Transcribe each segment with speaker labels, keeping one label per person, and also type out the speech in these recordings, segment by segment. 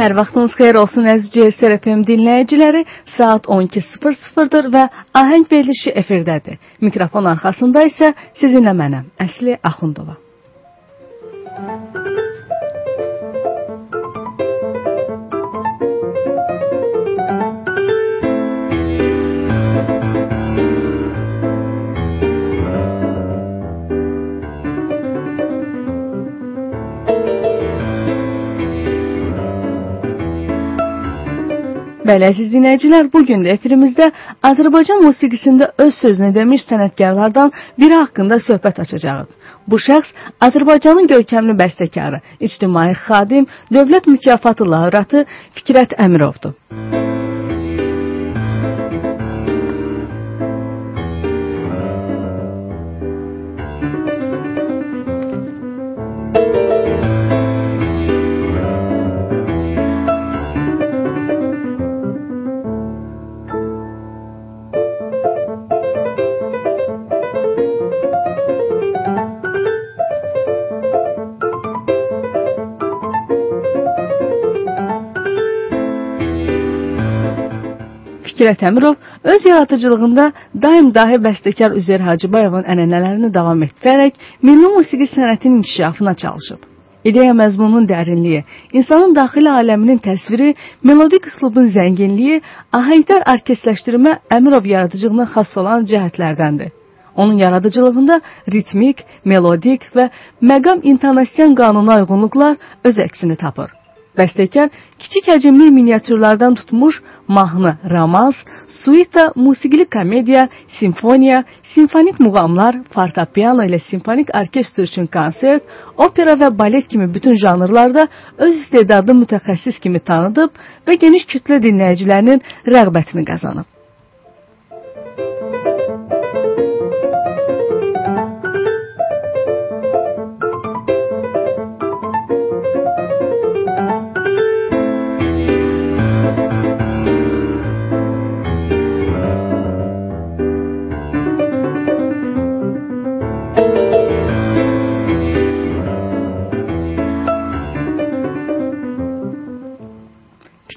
Speaker 1: Hər vaxtınız xeyir olsun əziz CSR FM dinləyiciləri. Saat 12:00-dır və ahəng verilişi efirdədir. Mikrofon arxasında isə sizinlə mənəm, Əsli Axundova. Bəli, əziz dinləyicilər, bu gün də efirimizdə Azərbaycan musiqisində öz sözünü demiş sənətkarlardan biri haqqında söhbət açacağıq. Bu şəxs Azərbaycanın görkəmli bəstəkarı, ictimai xadim, dövlət mükafatı laureatı Fikrət Əmirovdur. Fikrət Əmirov öz yaradıcılığında daim dahi bəstəkar Üzeyir Hacıbayevin ənənələrini davam etdirərək milli musiqi sənətinin inkişafına çalışıb. İdeya məzmununun dərinliyi, insanın daxili aləminin təsviri, melodik üslubun zənginliyi, ahəngdar orkestrləşdirmə Əmirov yaradıcılığına xas olan cəhətlərdəndir. Onun yaradıcılığında ritmik, melodik və məqam intonasiyan qanuna uyğunluqlar öz əksini tapır. Bəstəkar kiçik həcmli miniatürlərdən tutmuş mahnı, romans, suita, musiqili komediya, simfoniya, simfonik muğamlar, fortepiano ilə simfonik orkestr üçün konsert, opera və balet kimi bütün janrlarda öz istedadlı mütəxəssis kimi tanıdıb və geniş kütlə dinləyicilərinin rəğbətini qazanıb.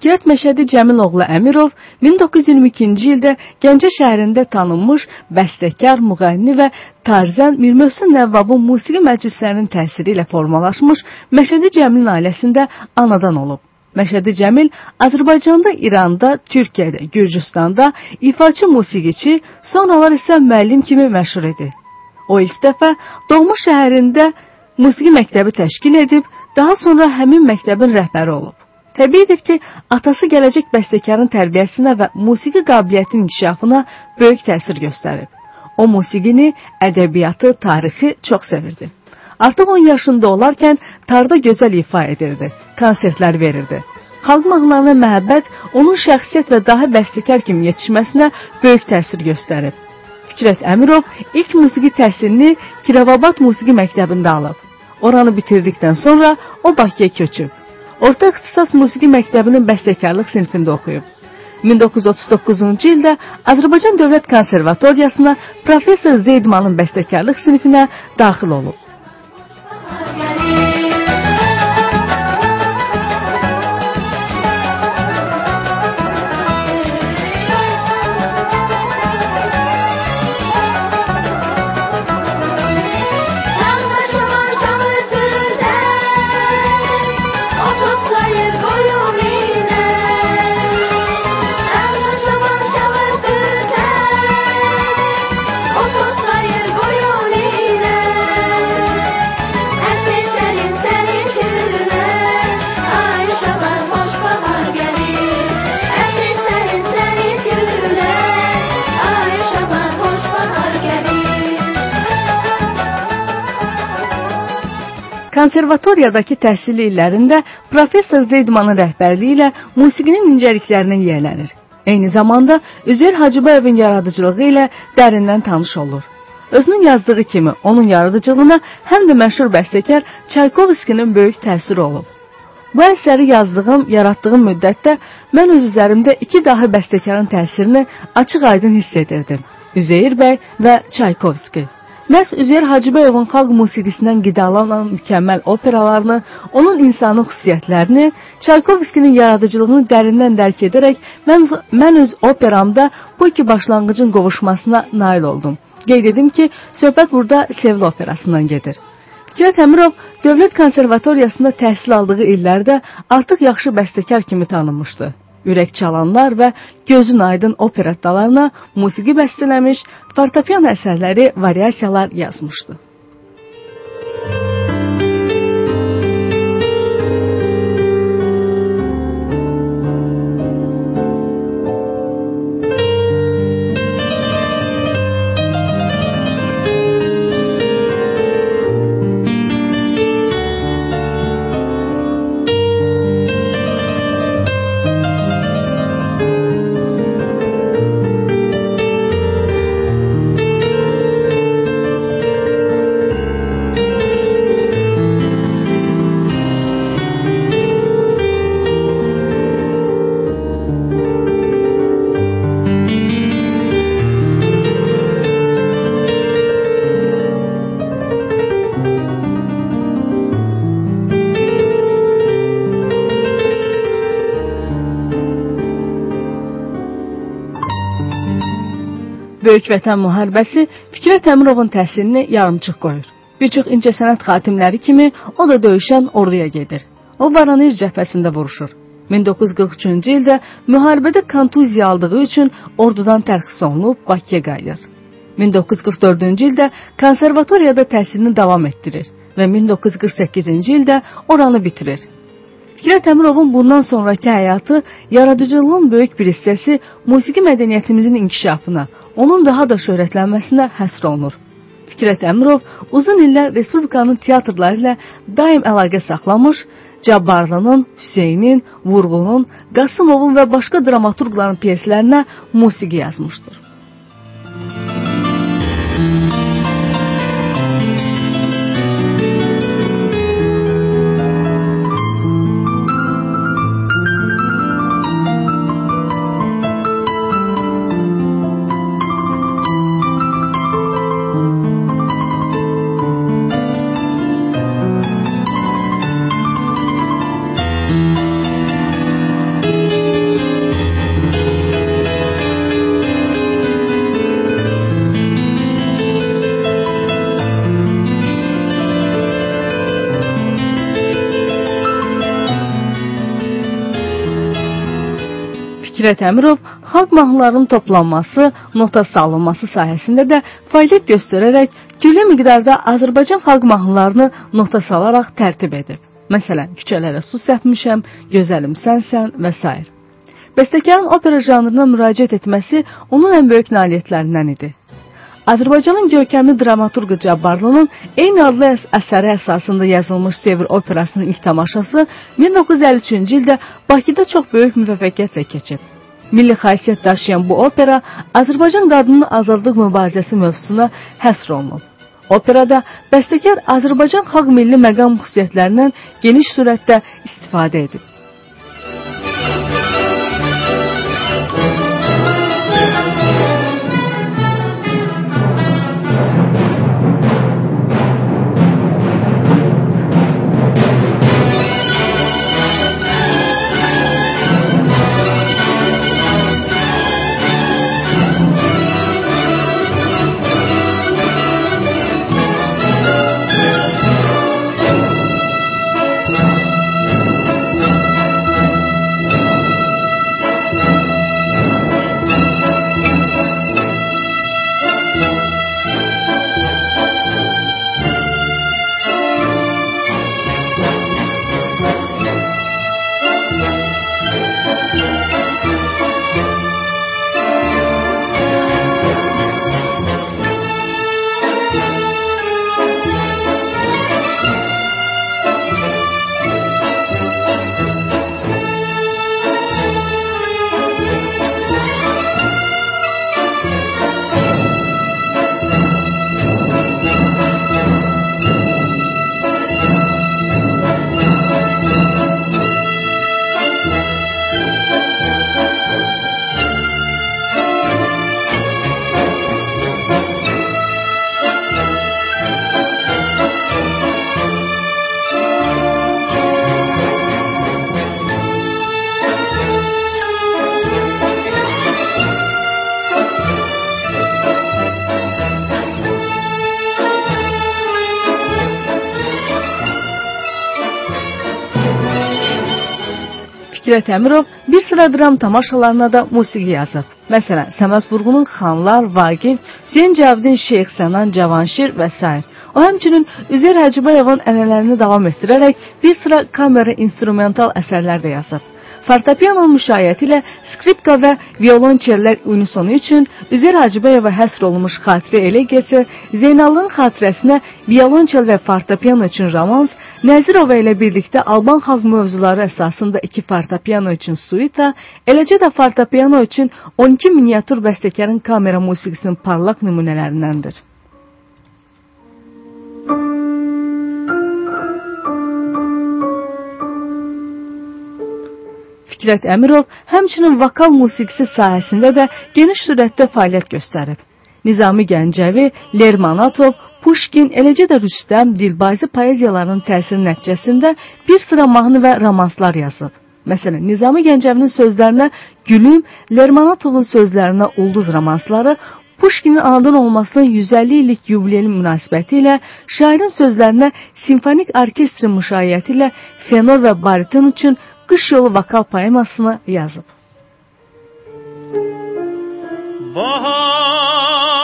Speaker 1: Fikrət Məşədi Cəmiloğlu Əmirov 1922-ci ildə Gəncə şəhərində tanınmış bəstəkar, müğənni və tarzən Mir Mövsüm Nəvvabın musiqi məclislərinin təsiri ilə formalaşmış Məşədi Cəmilin ailəsində anadan olub. Məşədi Cəmil Azərbaycanda, İranda, Türkiyədə, Gürcüstanda ifaçı musiqiçi, sonralar isə müəllim kimi məşhur idi. O ilk dəfə doğma şəhərində musiqi məktəbi təşkil edib, daha sonra həmin məktəbin rəhbəri olub. Təbiidir ki, atası gələcək bəstəkarın tərbiyəsinə və musiqi qabiliyyətinin inkişafına böyük təsir göstərib. O musiqini, ədəbiyyatı, tarixi çox sevirdi. Artıq 10 yaşında olarkən tarda gözəl ifa edirdi, konsertlər verirdi. Xalq mahnılarına məhəbbət onun şəxsiyyət və daha bəstəkar kimi yetişməsinə böyük təsir göstərib. Fikrət Əmirov ilk musiqi təhsilini Kirovabad Musiqi Məktəbində alıb. Oranı bitirdikdən sonra o Bakıya köçüb. Orta ixtisas musiqi məktəbinin bəstəkarlıq sinifində oxuyub. 1939-cu ildə Azərbaycan Dövlət Konservatoriyasına professor Zeydmanın bəstəkarlıq sinifinə daxil olub. Konservatoriyadakı təhsil illərində professor Zeydmanın rəhbərliyi ilə musiqinin incəliklərinə yiyələnir. Eyni zamanda Üzeyir Hacıbayevin yaradıcılığı ilə dərindən tanış olur. Özünün yazdığı kimi onun yaradıcılığına həm də məşhur bəstəkar Çaykovskinin böyük təsiri olub. Bu əsəri yazdığım, yaratdığım müddətdə mən öz üzərimdə iki dahi bəstəkarın təsirini açıq-aydın hiss edirdim. Üzeyir bəy və Çaykovski. Məhz Üzeyir Hacıbəyovun xalq musiqisindən qidalanan mükəmməl operalarını, onun insani xüsusiyyətlərini, Çaykovskinin yaradıcılığını dərindən dərk edərək mən, mən öz operamda bu iki başlanğıcın qovuşmasına nail oldum. Qeyd edim ki, söhbət burada Sevil operasından gedir. Fikrət Əmirov Dövlət Konservatoriyasında təhsil aldığı illərdə artıq yaxşı bəstəkar kimi tanınmışdı. Ürək çalanlar və gözün aydın operettalarına musiqi bəstələmiş, fortepiano əsərləri, variasiyalar yazmışdı. Böyük Vətən müharibəsi Fikrət Əmirovun təhsilini yarımçıq qoyur. Bir çox incəsənət xatimləri kimi o da döyüşən orduya gedir. O Voronej cəbhəsində vuruşur. 1943-cü ildə müharibədə kontuziya aldığı üçün ordudan tərxis olunub Bakıya qayıdır. 1944-cü ildə konservatoriyada təhsilini davam etdirir və 1948-ci ildə oranı bitirir. Fikrət Əmirovun bundan sonrakı həyatı yaradıcılığın böyük bir hissəsi musiqi mədəniyyətimizin inkişafına, onun daha da şöhrətlənməsinə həsr olunur. Fikrət Əmirov uzun illər Respublikanın teatrları ilə daim əlaqə saxlamış, Cabbarlının, Hüseynin, Vurğunun, Qasımovun və başqa dramaturqların pyeslərinə musiqi yazmışdır. Fikrət Əmirov xalq mahnılarının toplanması, nota salınması sahəsində də fəaliyyət göstərərək güllü miqdarda Azərbaycan xalq mahnılarını nota salaraq tərtib edib. Məsələn, küçələrə su səpmişəm, gözəlim sənsən və s. Bəstəkarın opera janrına müraciət etməsi onun ən böyük nailiyyətlərindən idi. Azərbaycanın görkəmli dramaturqu Cabbarlının eyni adlı əsəri əsasında yazılmış Sevr operasının ilk tamaşası 1953-cü ildə Bakıda çox böyük müvəffəqiyyətlə keçib. Milli xasiyyət daşıyan bu opera Azərbaycan qadının azadlıq mübarizəsi mövzusuna həsr olunub. Operada bəstəkar Azərbaycan xalq milli məqam xüsusiyyətlərindən geniş surətdə istifadə edib. Fikrət Əmirov bir sıra dram tamaşalarına da musiqi yazıb. Məsələn, Səməd Vurğunun Xanlar, Vaqif, Hüseyn Cavidin Şeyx Sənan, Cavanşir və s. O həmçinin Üzeyir Hacıbayevin ənənələrini davam etdirərək bir sıra kamera instrumental əsərlər də yazıb. Fortepianonun müşayiəti ilə skripka və violonçellər unisonu üçün Üzeyir Hacıbəyova həsr olunmuş xatirə elegiyası, Zeynallın xatirəsinə violonçel və fortepiano üçün romans, Nəzirova ilə birlikdə Alban xalq mövzuları əsasında iki fortepiano üçün suita, eləcə də fortepiano üçün 12 miniatür bəstəkarın kamera musiqisinin parlaq nümunələrindəndir. Fikrət Əmirov həmçinin vokal musiqisi sahəsində də geniş sürətdə fəaliyyət göstərib. Nizami Gəncəvi, Lermonatov, Puşkin, eləcə də Rüstəm, Dilbazi poeziyalarının təsiri nəticəsində bir sıra mahnı və romanslar yazıb. Məsələn, Nizami Gəncəvinin sözlərinə Gülüm, Lermonatovun sözlərinə Ulduz romansları Puşkinin anadan olmasının 150 illik yubileyli münasibəti ilə şairin sözlərinə simfonik orkestrin müşayiəti ilə fenor və bariton üçün Qış yolu vokal poemasını yazıb.
Speaker 2: Bahar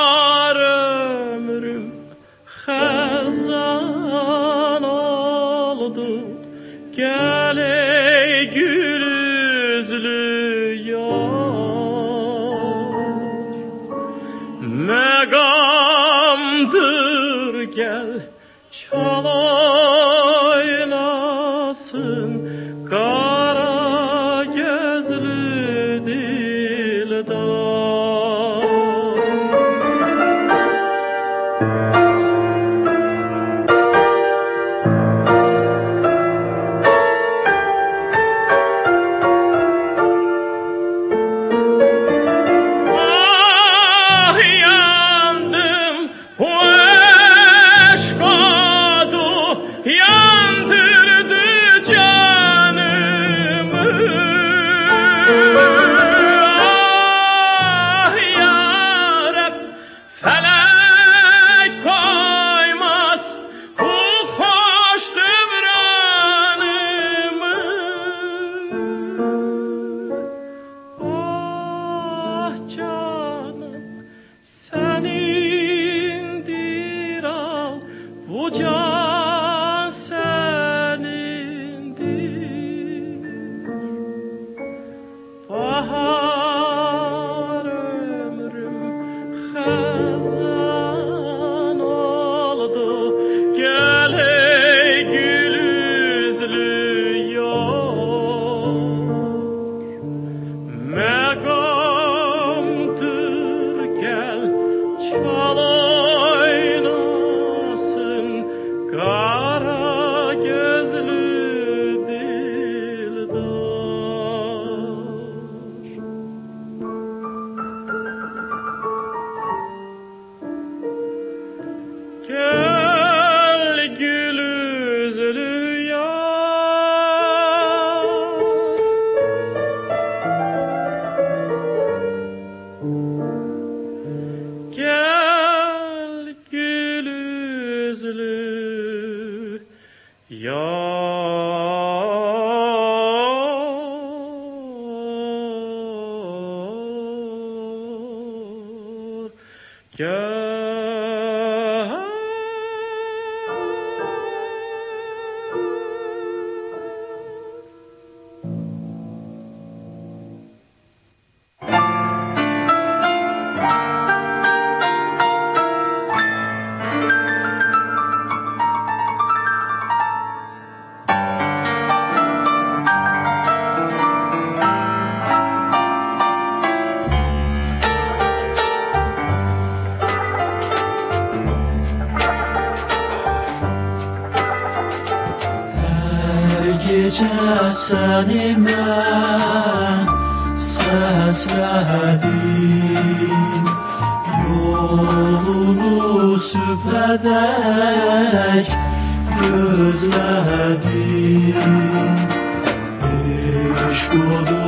Speaker 2: aşk odur.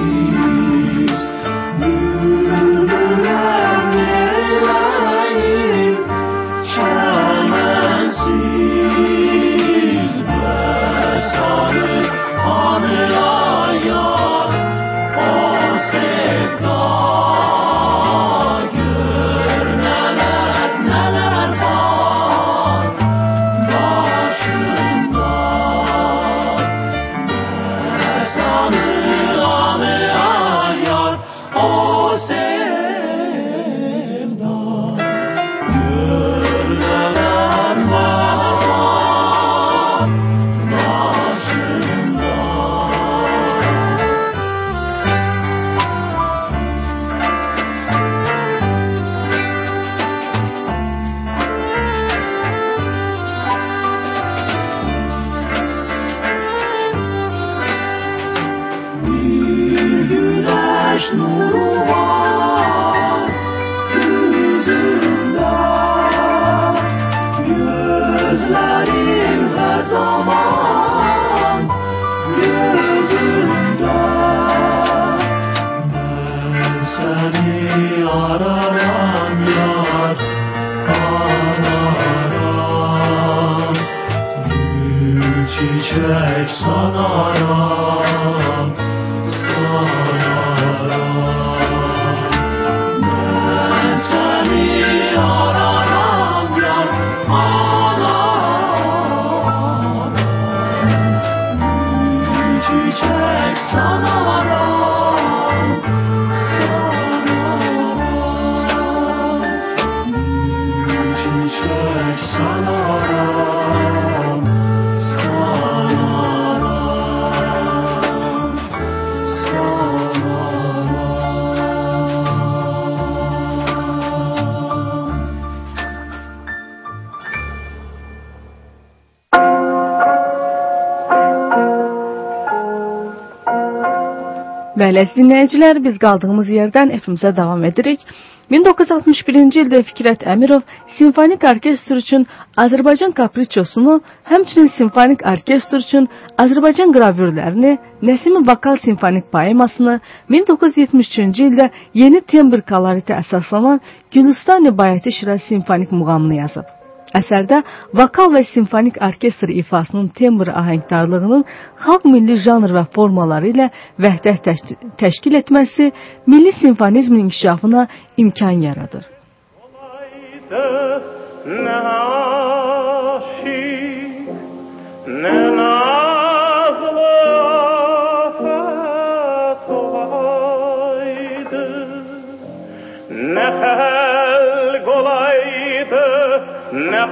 Speaker 2: Amen.
Speaker 1: Bəli, dinləyicilər, biz qaldığımız yerdən efimizə davam edirik. 1961-ci ildə Fikrət Əmirov simfonik orkestr üçün Azərbaycan kapriçosunu, həmçinin simfonik orkestr üçün Azərbaycan qravürlərini, Nəsimi vokal simfonik poemasını 1973-cü ildə yeni tembr koloritə əsaslanan Gülüstan-ı Bayati Şiraz simfonik muğamını yazıb. Əsərdə vokal və simfonik orkestr ifasının tembr ahəngdarlığının xalq milli janr və formaları ilə vəhdət təş- təşkil etməsi milli simfonizmin inkişafına imkan yaradır.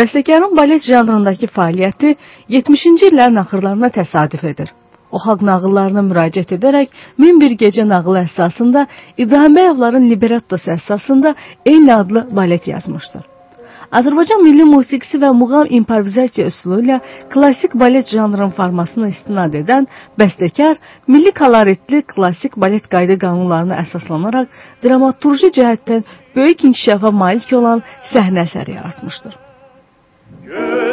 Speaker 1: Bəstəkarın balet janrındakı fəaliyyəti 70-ci illərin axırlarına təsadüf edir. O xalq nağıllarına müraciət edərək Min bir gecə nağılı əsasında İbrahim Bəyovların librettosu əsasında eyni adlı balet yazmışdır. Azərbaycan milli musiqisi və muğam improvizasiya üsulu ilə klassik balet janrının formasına istinad edən bəstəkar milli koloritli klassik balet qayda qanunlarına əsaslanaraq dramaturji cəhətdən böyük inkişafa malik olan səhnə əsəri yaratmışdır.
Speaker 2: Yeah.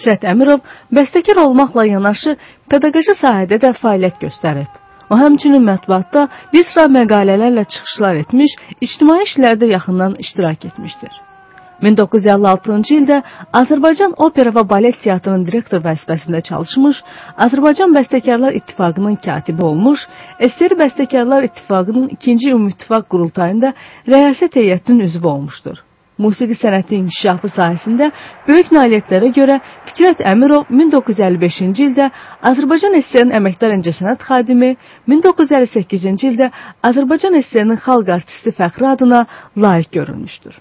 Speaker 1: Fikrət Əmirov bəstəkar olmaqla yanaşı pedaqoji sahədə də fəaliyyət göstərib. O həmçinin mətbuatda bir sıra məqalələrlə çıxışlar etmiş, ictimai işlərdə yaxından iştirak etmişdir. 1956-cı ildə Azərbaycan Opera və Balet Teatrının direktor vəzifəsində çalışmış, Azərbaycan Bəstəkarlar İttifaqının katibi olmuş, SSR Bəstəkarlar İttifaqının 2-ci Ümumİttifaq qurultayında rəyasət heyətinin üzvü olmuşdur. Musiqi sənəti inkişafı sahəsində böyük nailiyyətlərə görə Fikrət Əmirov 1955-ci ildə Azərbaycan SSR-nin əməkdar incəsənət xadimi, 1958-ci ildə Azərbaycan SSR-nin xalq artisti fəxri adına layiq görülmüşdür.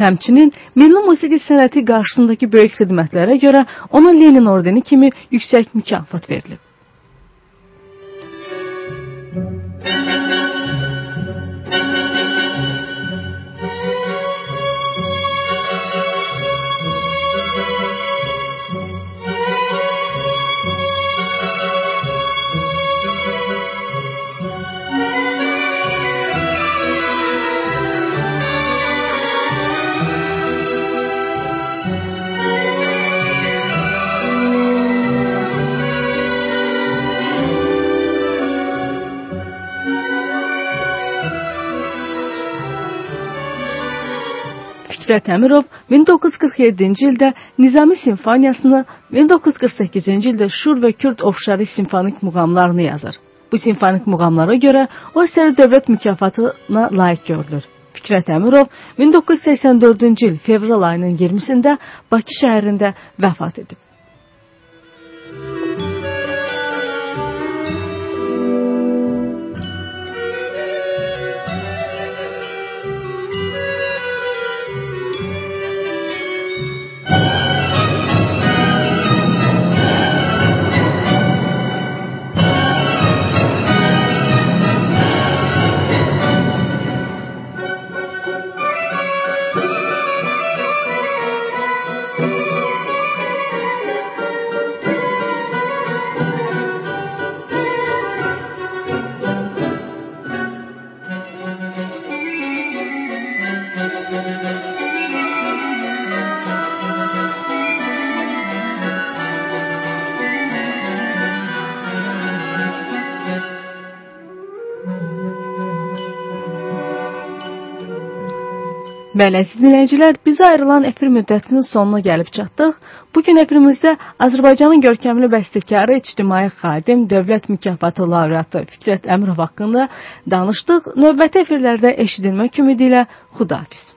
Speaker 1: Həmçinin milli musiqi sənəti qarşısındakı böyük xidmətlərə görə ona Lenin ordeni kimi yüksək mükafat verilib. Fikrət Əmirov 1947-ci ildə Nizami simfoniyasını, 1948-ci ildə Şur və Kürd oxşarı simfonik muğamlarını yazır. Bu simfonik muğamlara görə o əsəri dövlət mükafatına layiq görülür. Fikrət Əmirov 1984-cü il fevral ayının 20-sində Bakı şəhərində vəfat edib. Bəli, əziz dinləyicilər, bizə ayrılan efir müddətinin sonuna gəlib çatdıq. Bu gün efirimizdə Azərbaycanın görkəmli bəstəkarı, ictimai xadim, dövlət mükafatı laureatı Fikrət Əmrov haqqında danışdıq. Növbəti efirlərdə eşidilmək ümidi ilə xudahafiz.